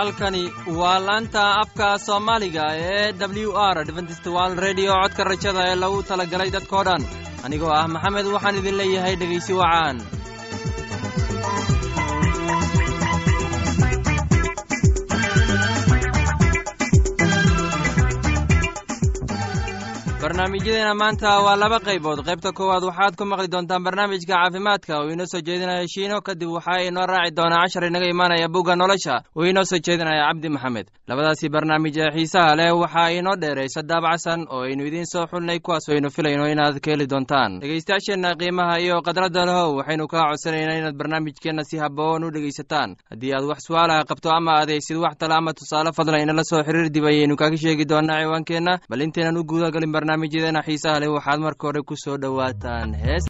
halkani waa laanta afka soomaaliga ee w r dventstwal redio codka rajada ee lagu talagalay dadkoo dhan. Anigoo ah maxamed waxaan idin leeyahay dhegaysi wacaan barnaamijyadeena maanta waa laba qaybood. Qaybta koowaad waxaad ku maqli doontaan barnaamijka caafimaadka. Uu inoo soo jeedinaya shiino kadib waxaa inoo raaci doonaa cashar inaga imaanaya bugga nolosha. Uu inoo soo jeedinaya cabdi maxamed. Labadaasi barnaamij ee xiisaha leh waxaa inoo dheeraysa daabacsan oo aynu idiin soo xulnay kuwaas aynu filayno inaad ka heli doontaan. Dhegaystayaasheenna qiimaha iyo khadradda lehow waxaynu kaa codsanaynaa inaad barnaamijkeenna si haboon u dhegaysataan. Haddii aad wax su'aalaha qabto ama adaysid wax tale ama tusaale fadlan inala soo xiriir dib ayaynu kaaga sheegi doonaa ciwaankeenna. Bal intaynan u guudagalin barnaamijyadeena xiisaha leh waxaad marka hore ku soo dhowaataan hees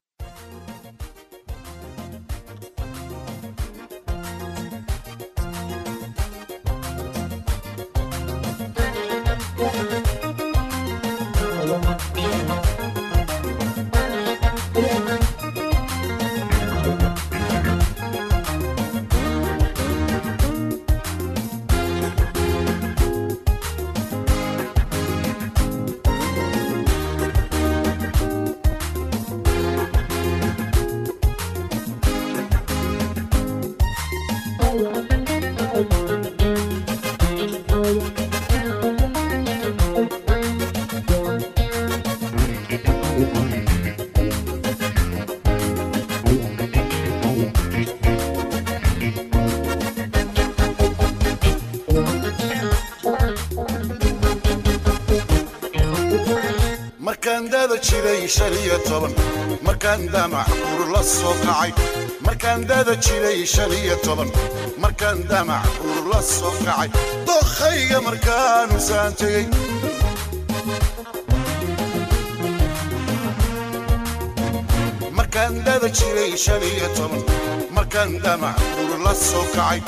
iyo toban. Markaan damac ur la soo kacay. Markaan dada jiray shan iyo toban. Markaan damac ur la soo kacay. Dookhayga markaanu saan tegey markaan dada jiray shan iyo toban. Markaan damac ur la soo kacay.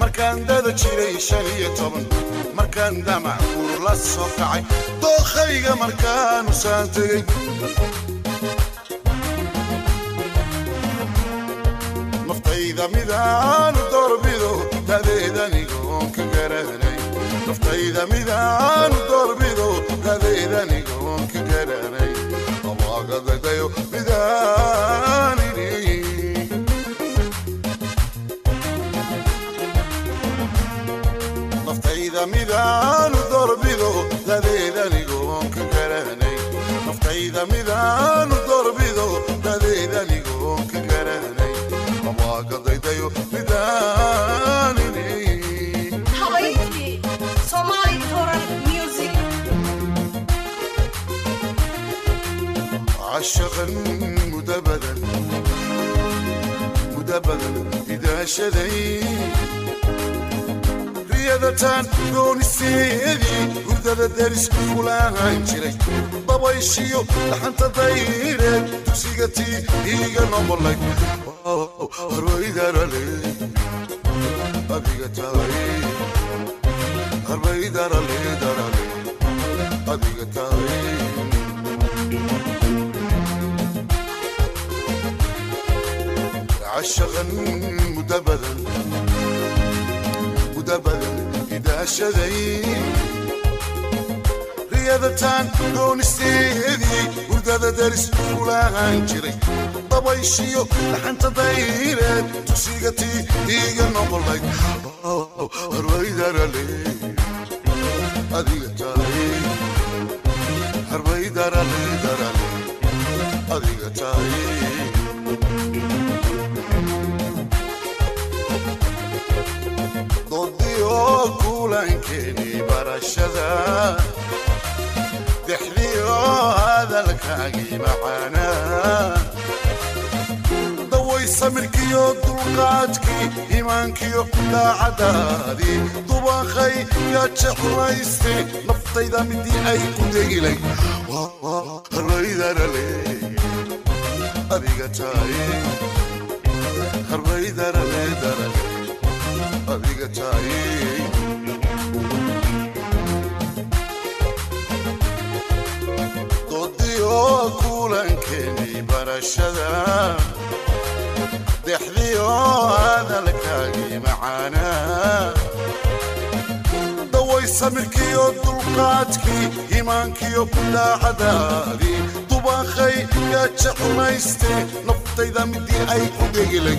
Markaan dada jiray shan iyo toban. Markaan damac ur la soo kacay. Dookhayga markaanu saan tegey naftayda midaanu doorbido dadeedanigoon ka garanay naftayda midaanu doorbido dadeedanigoon ka garanay abaagadagayo midaanini عشقا مدبدا مدبدا إذا شذي riyadataan doonisteedii hurdada deris kulahaan jiray dabayshiyo dhaxanta dayreed dugsiga tii iiga noqolay harbaydarale adiga tahay harbaydarale darale adiga tahay عشقا مدبدا مدبدا إذا شذي riyadataan doonisteedii hurdada deris kulahaan jiray dabayshiyo dhaxanta dayreed tusiga tii iiga noqolay harbaydarale adiga tahay harbaydarale darale adiga tahay dodiyo kulankeeni barashada dexdiyo hadalkaagii macaanaa daway samirkiyo dulqaadkii imaankiyo daacadaadii dubaqay yaa jeclayste naftayda midii ay ku degilay harbaydarale adiga tahay harbaydarale darale adiga tahay dodiyo kulankeeni barashada. Dexdiyo hadalkaagii macaanaa samirkiyo dulqaadkii iimaankiyo kulaacadaadii dubaaqay yaa jeclayste naftayda midii ay ku dhegilay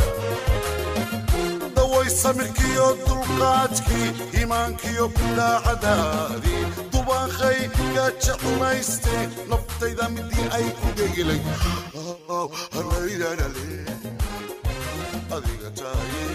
samirkiyo dulqaadkii iimaankiyo kulaacadaadii dubaaqay yaa jeclayste naftayda midii ay ku harbaydarale adiga taaye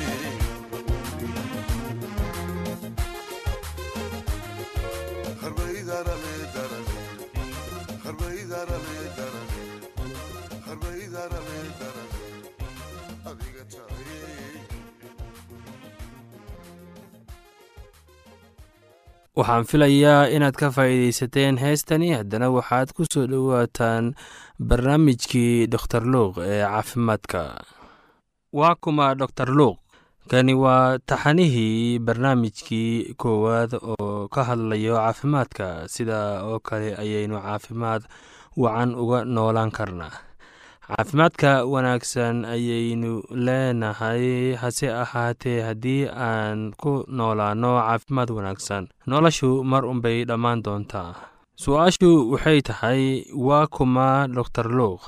waxaan filayaa inaad ka faa'iidaysateen heestani. Haddana waxaad ku soo dhowaataan barnaamijkii doktor luuq ee caafimaadka. Waa kuma doktor luuq kani waa taxanihii barnaamijkii koowaad oo ka hadlayo caafimaadka. Sida oo kale ayaynu caafimaad wacan uga noolaan karnaa caafimaadka wanaagsan ayaynu leenahay hase ahaatee haddii aan ku noolaano caafimaad wanaagsan. Noloshu mar unbay dhammaan doontaa. Su'aashu waxay tahay waa kuma doktor luuq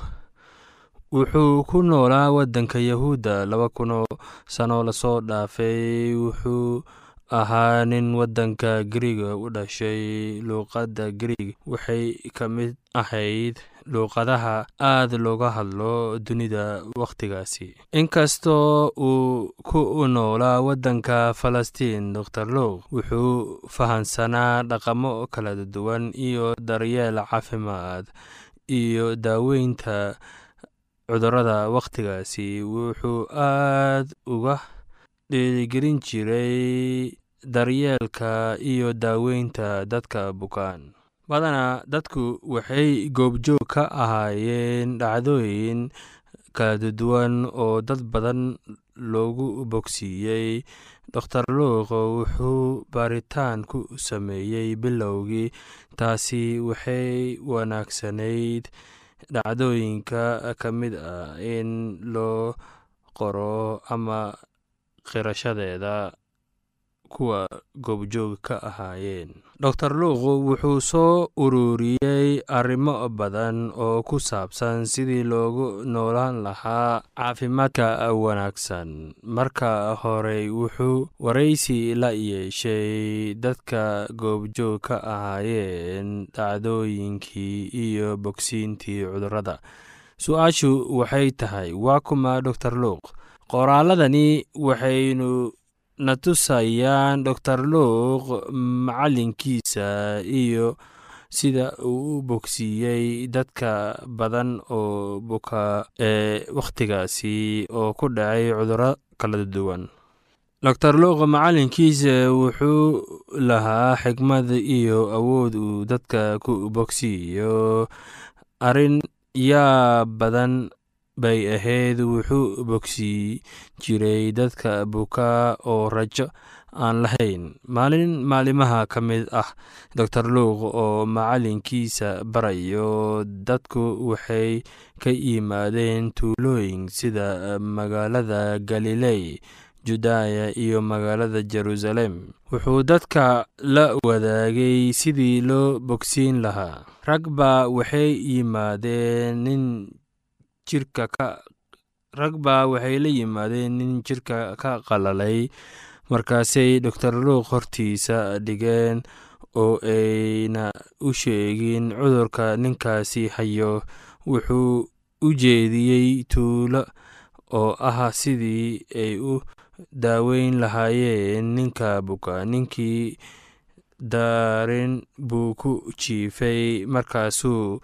wuxuu ku noolaa waddanka yahuudda laba kunoo sano la soo dhaafay. Wuxuu ahaa nin waddanka gariiga u dhashay luuqadda gariig waxay ka mid ahayd luuqadaha aad looga hadlo dunida wakhtigaasi inkastoo uu ku noolaa waddanka falastiin doktor luuq wuxuu fahansanaa dhaqamo kala duwan iyo daryeel caafimaad iyo daaweynta cudurrada wakhtigaasi wuxuu aad uga dhiirigelin jiray daryeelka iyo daaweynta dadka bukaan badanaa dadku waxay goobjoog ka ahaayeen dhacdooyin kala duwan oo dad badan loogu bogsiiyey. Doktor luuq wuxuu baaritaan ku sameeyey bilowgii taasi waxay wanaagsanayd dhacdooyinka ka mid ah in loo qoro ama qirashadeeda kuwa goobjoog ka ahaayeen. Doktor luuq wuxuu soo ururiyey arrimo badan oo ku saabsan sidii loogu noolaan lahaa caafimaadka wanaagsan. Marka horey wuxuu waraysi la yeeshay dadka goobjoog ka ahaayeen dhacdooyinkii iyo bogsiintii cudurrada. Su'aashu waxay tahay waa kuma doktor luuq qoraaladani waxaynu na tusayaan doktor luuq macalinkiisa iyo sida uu u bogsiiyey dadka badan oo buka ee wakhtigaasi oo ku dhacay cudurro kala duwan. Doktor luuq macalinkiisa wuxuu lahaa xigmad iyo awood uu dadka ku bogsiiyo arrin yaa badan bay ahayd wuxuu bogsii jiray dadka bukaa oo rajo aan lahayn. Maalin maalimaha ka mid ah doktor luuq oo macalinkiisa barayo dadku waxay ka yimaadeen tuulooyin sida magaalada galiley judaya iyo magaalada jerusalem. Wuxuu dadka la wadaagay sidii loo bogsiin lahaa. Rag baa waxay yimaadeen nin jirka ka rag baa waxay la yimaadeen nin jirka ka qalalay. Markaasay doktor luuq hortiisa dhigeen oo ayna u sheegin cudurka ninkaasi hayo. Wuxuu u jeediyey tuulo oo ah sidii ay u daaweyn lahaayeen ninka buka. Ninkii daarin buu ku jiifay markaasuu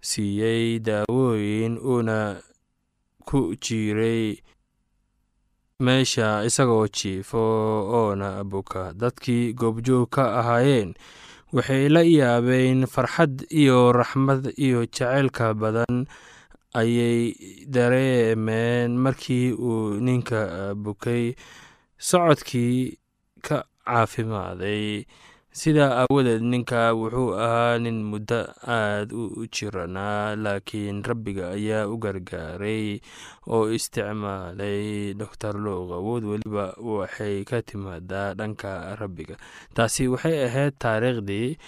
siiyey daawooyin uuna ku jiray meesha isagoo jiifo oona buka dadkii goobjoog ka ahaayeen waxay la yaabeen farxad iyo raxmad iyo jaceylka badan ayay dareemeen markii uu ninka bukay socodkii ka caafimaaday sidaa aawadeed ninka wuxuu ahaa nin muddo aad u jiranaa laakiin rabbiga ayaa u gargaaray oo isticmaalay doctor luuq awood weliba waxay ka timaadaa dhanka rabbiga. Taasi waxay ahayd taariikhdii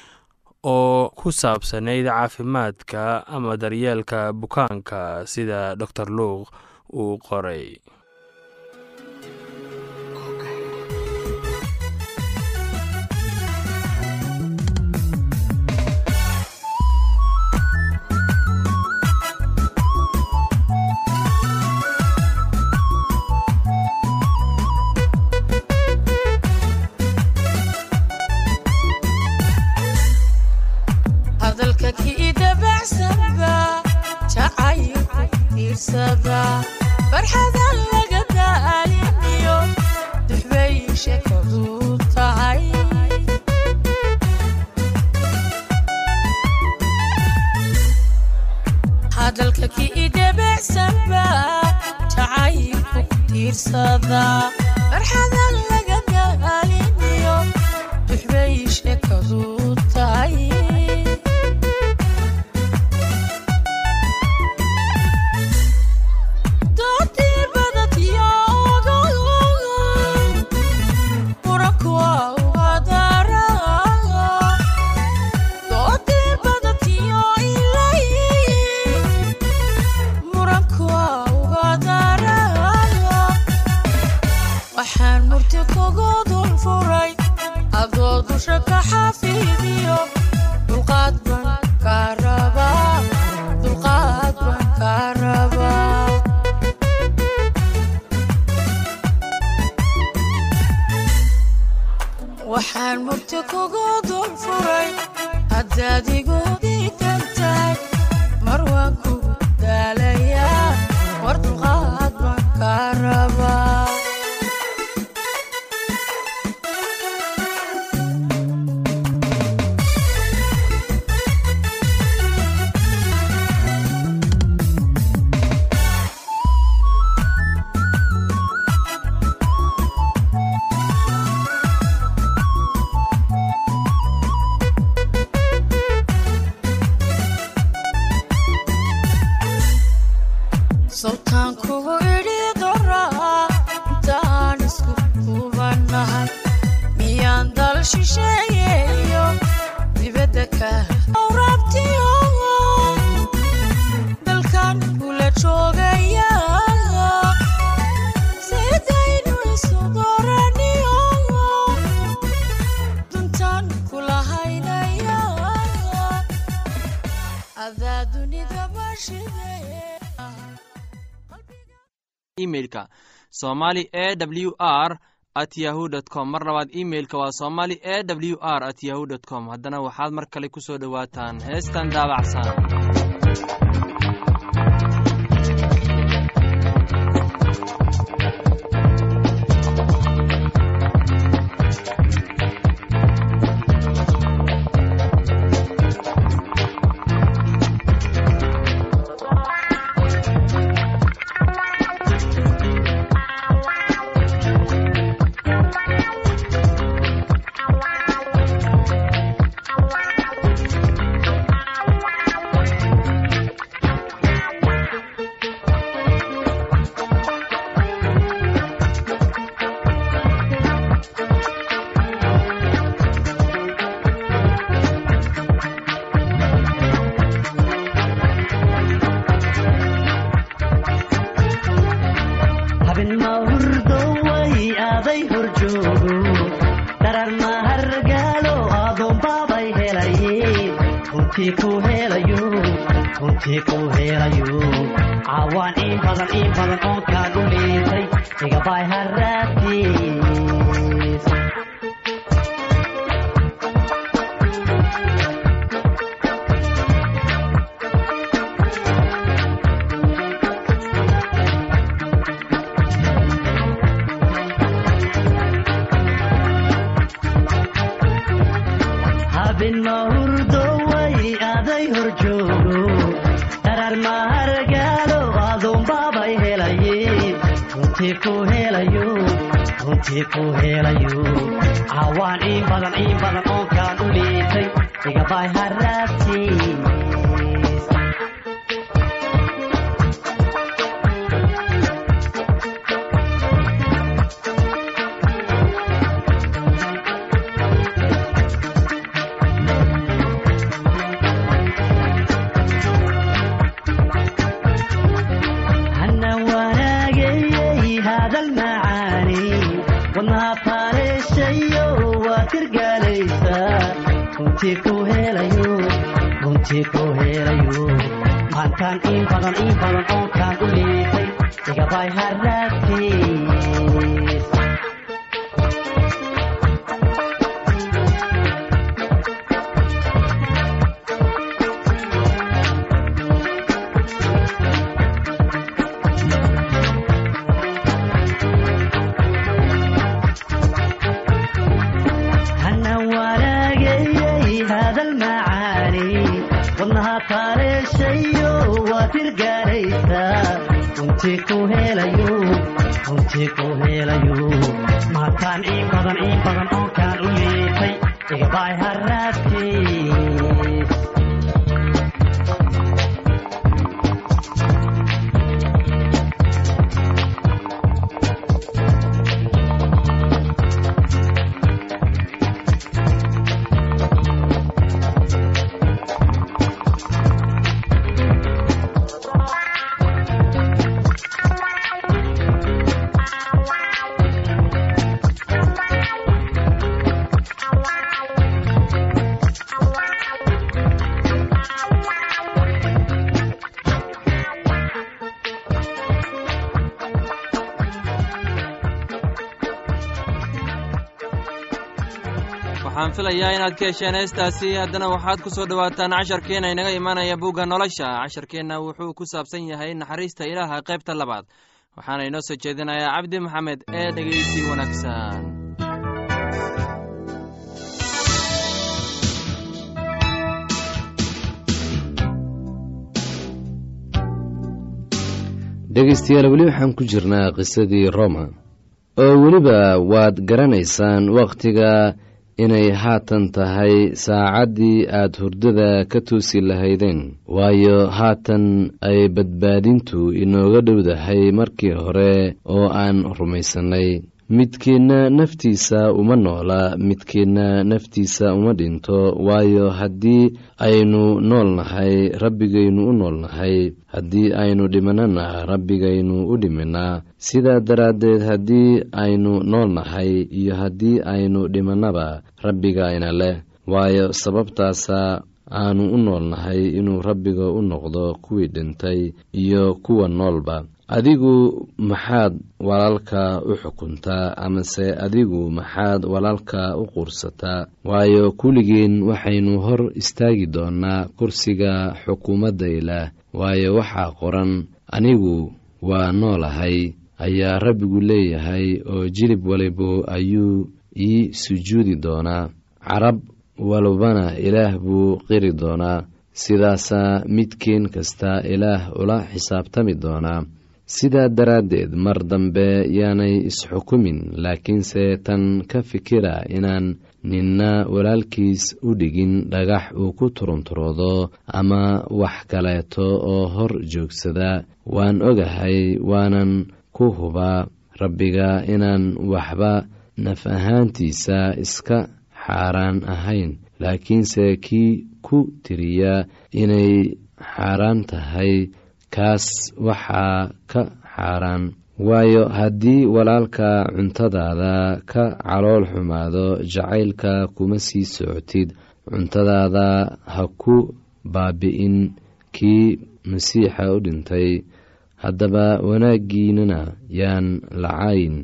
oo ku saabsanayd caafimaadka ama daryeelka bukaanka sida doctor luuq uu qoray imeilka somali e w r at yahu dt com. Mar labaad imeilka waa somali e w r at yahu dt com. Haddana waxaad mar kale ku soo dhowaataan heestan daabacsan runtii ku helayo caawaan in badan in badan oon kaagu liitay igabay haraatiis ku helayo cawaan in badan in badan oonkaan u liitay igabay haraabtiis ku helayo runtii helayo maataan in badan in badan oonkaan waxaan filayaa inaad ka hesheen heestaasi. Haddana waxaad ku soo dhowaataan casharkeenna inaga imaanaya bugga nolosha. Casharkeenna wuxuu ku saabsan yahay naxariista ilaaha qaybta labaad. Waxaana inoo soo jeedinayaa cabdi maxamed ee dhegeysi wanaagsan. Dhegaystayaal weli waxaan ku jirnaa qisadii roma. Oo weliba waad garanaysaan wakhtiga inay haatan tahay saacaddii aad hurdada ka toosi lahaydeen. Waayo haatan ay badbaadintu inooga dhowdahay markii hore oo aan rumaysannay midkiinna naftiisa uma noola midkiinna naftiisa uma dhinto waayo haddii aynu nool nahay rabbigaynu u nool nahay haddii aynu dhimanana rabbigaynu u dhiminaa sidaa daraaddeed haddii aynu nool nahay iyo haddii aynu dhimannaba rabbigayna leh. Waayo sababtaasa aanu u nool nahay inuu rabbiga u noqdo kuwii dhintay iyo kuwa noolba adigu maxaad walaalka u xukuntaa amase adigu maxaad walaalka u quursataa waayo kulligeen waxaynu hor istaagi doonaa kursiga xukuumadda ilaah. Waayo waxaa qoran anigu waa noolahay ayaa rabbigu leeyahay oo jilib walibo ayuu ii sujuudi doonaa. Carab walbana ilaah buu qiri doonaa. Sidaasaa midkeen kasta ilaah ula xisaabtami doonaa sidaa daraaddeed mar dambe yaanay isxukumin laakiinse tan ka fikira inaan ninna walaalkiis u dhigin dhagax uu ku turunturoodo ama wax kaleeto oo hor joogsada waan ogahay waanan ku hubaa rabbiga inaan waxba naf ahaantiisa iska xaaraan ahayn laakiinse kii ku tiriya inay xaaraan tahay kaas waxaa ka xaaraan. Waayo haddii walaalka cuntadaada ka calool xumaado jacaylka kuma sii socotid. Cuntadaada ha ku baabi'in kii masiixa u dhintay. Haddaba wanaaggiinana yaan lacayn.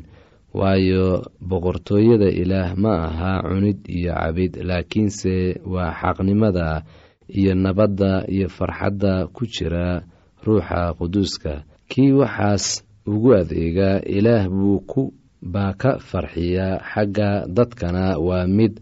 Waayo boqortooyada ilaah ma aha cunid iyo cabid laakiinse waa xaqnimada iyo nabadda iyo farxadda ku jira ruuxa quduuska. Kii waxaas ugu adeega ilaah buu ku baa ka farxiya xagga dadkana waa mid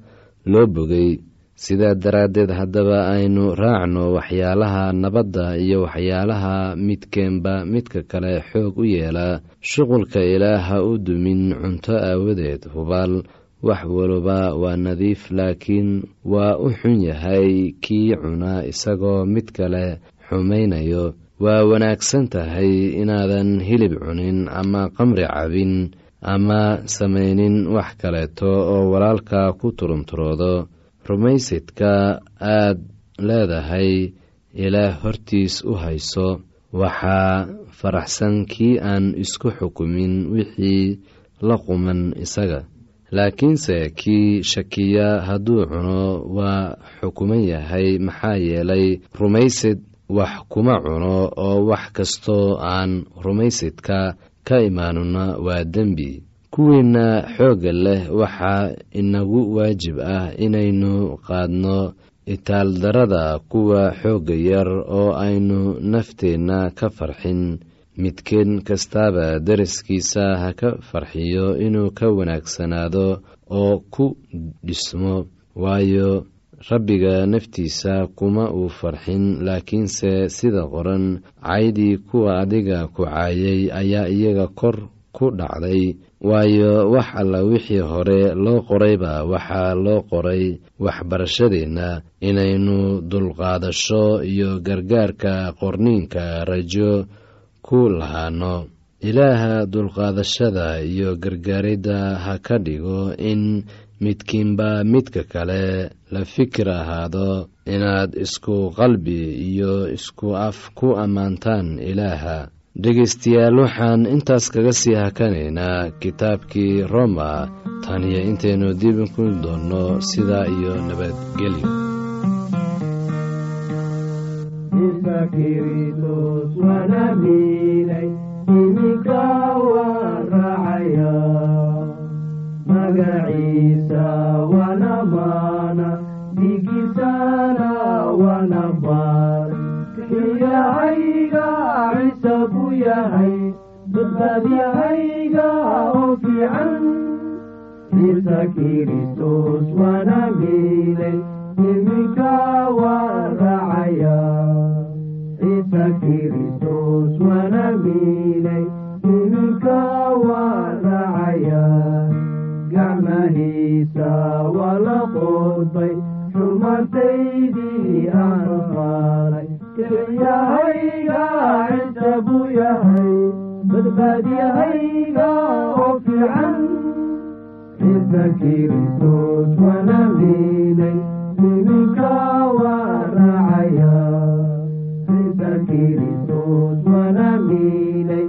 loo bogay sidaa daraaddeed haddaba aynu raacno waxyaalaha nabadda iyo waxyaalaha midkeenba midka kale xoog u yeela. Shuqulka ilaah ha u dumin cunto aawadeed hubaal. Wax waliba waa nadiif laakiin waa u xun yahay kii cuna isagoo mid kale xumaynayo waa wanaagsan tahay inaadan hilib cunin ama qamri cabin ama samaynin wax kaleeto oo walaalka ku turunturoodo rumaysidka aad leedahay ilaah hortiis u hayso. Waxaa faraxsan kii aan isku xukumin wixii la quman isaga. Laakiinse kii shakiya hadduu cuno waa xukuman yahay maxaa yeelay rumaysid wax kuma cuno oo wax kastoo aan rumaysidka ka imaanuna waa dembi. Kuwiinna xoogga leh waxaa inagu waajib ah inaynu qaadno itaaldarada kuwa xoogga yar oo aynu nafteenna ka farxin. Midkeen kastaaba daraskiisa ha ka farxiyo inuu ka wanaagsanaado oo ku dhismo waayo rabbiga naftiisa kuma uu farxin laakiinse sida qoran caydii kuwa adiga ku caayay ayaa iyaga kor ku dhacday. Waayo wax alla wixii hore loo qorayba waxaa loo qoray. Waxbarashadeenna inaynu dulqaadasho iyo gargaarka qorniinka rajo ku lahaano. Ilaaha dulqaadashada iyo gargaaridda ha ka dhigo in midkiinba midka kale la fikir ahaado inaad isku qalbi iyo isku af ku ammaantaan ilaaha. Dhegaystayaal waxaan intaas kaga sii hakanaynaa kitaabkii roma tan iyo intaynu dib ku doonno sidaa iyo nabadgelyo magaciisa wana maana dhigiisana wana baar kiyahayga ciise buu yahay badbaadiyahayga oo fiican ciise kiristos wana miilay iminka waan raacaya ciise kiristos wana miilay iminka waan raacaya gacmahiisa waa la qodbay xumartaydii aan qaaday kelyahayga ciise buu yahay badbaadiyahayga oo fiican. Ciise kiristos wana miilay iminka waan raacaya. Ciise kiristos wana miilay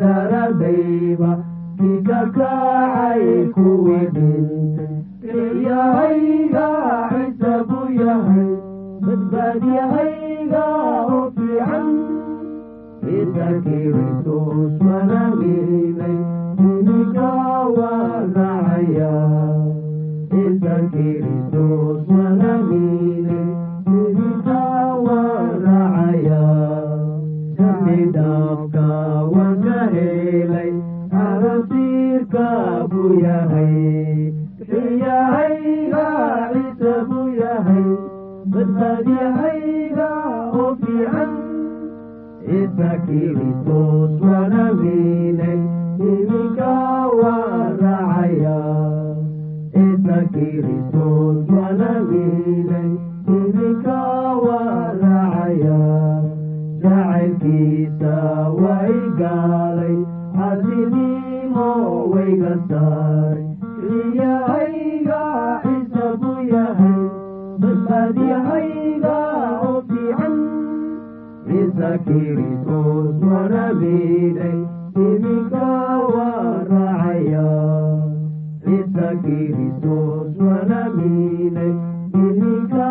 daradayba kii ka kacay kuwii dhintay kelyahayga ciise buu yahay badbaadiyahayga oo fiican ciise kiristos wana miilay iminka waan raacaya ciise ka helay arasiirka buu yahay kiyahayga ciise buu yahay badbaadiyahayga oo fiican ciise kiristos wana miilay iminka waan raacaya ciise kiristos wana miilay iminka waan raacaya jacaylkiisa way gaalay xasinimo wayga saaray kiyahayga ciise buu yahay badbaadiyahayga oo fiican ciise kiristos wana miilay iminka waan raacaya ciise kiristos wana miilay iminka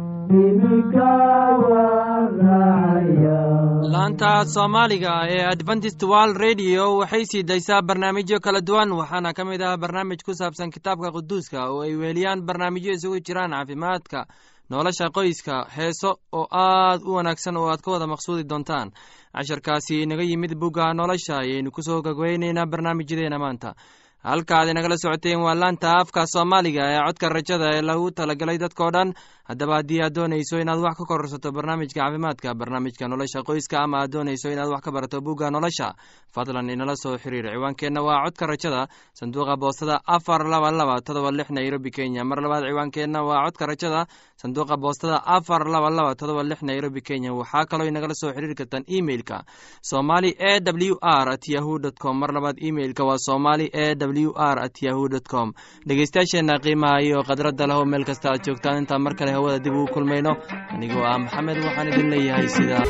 laanta soomaaliga ee adventist world radio waxay sii daysaa barnaamijyo kala duwan waxaana ka mid ah barnaamij ku saabsan kitaabka quduuska oo ay weeliyaan barnaamijyo isugu jiraan caafimaadka nolosha qoyska heeso oo aad u wanaagsan oo aad ka wada maqsuudi doontaan. Casharkaasi inaga yimid bugga nolosha ayaynu ku soo gagweynaynaa barnaamijyadeena maanta halka aad inagala socoteen waa laanta afka soomaaliga ee codka rajada ee lagu talagalay dadkao dhan. Haddaba haddii aad doonayso inaad wax ka kororsato barnaamijka caafimaadka barnaamijka nolosha qoyska ama aad doonayso inaad wax ka barato bugga nolosha fadlan inala soo xiriir. Ciwaankeenna waa codka rajada sanduuqa boostada afar laba laba todoba lix nairobi kenya. Mar labaad ciwaankeenna waa codka rajada sanduuqa boostada afar laba laba todoba lix nairobi kenya. Waxaa kaloo inagala soo xiriiri kartaan emeilka somali e w r at yahu com. Mar labaad emeilka waa somali e w r at yahu com. dhegeystayaasheenna qiimaha iyo khadradda leho meel kasta aad joogtaan. Intaan mar kale hawada dib ugu kulmayno. Anigoo ah maxamed waxaan idin leeyahay sidaa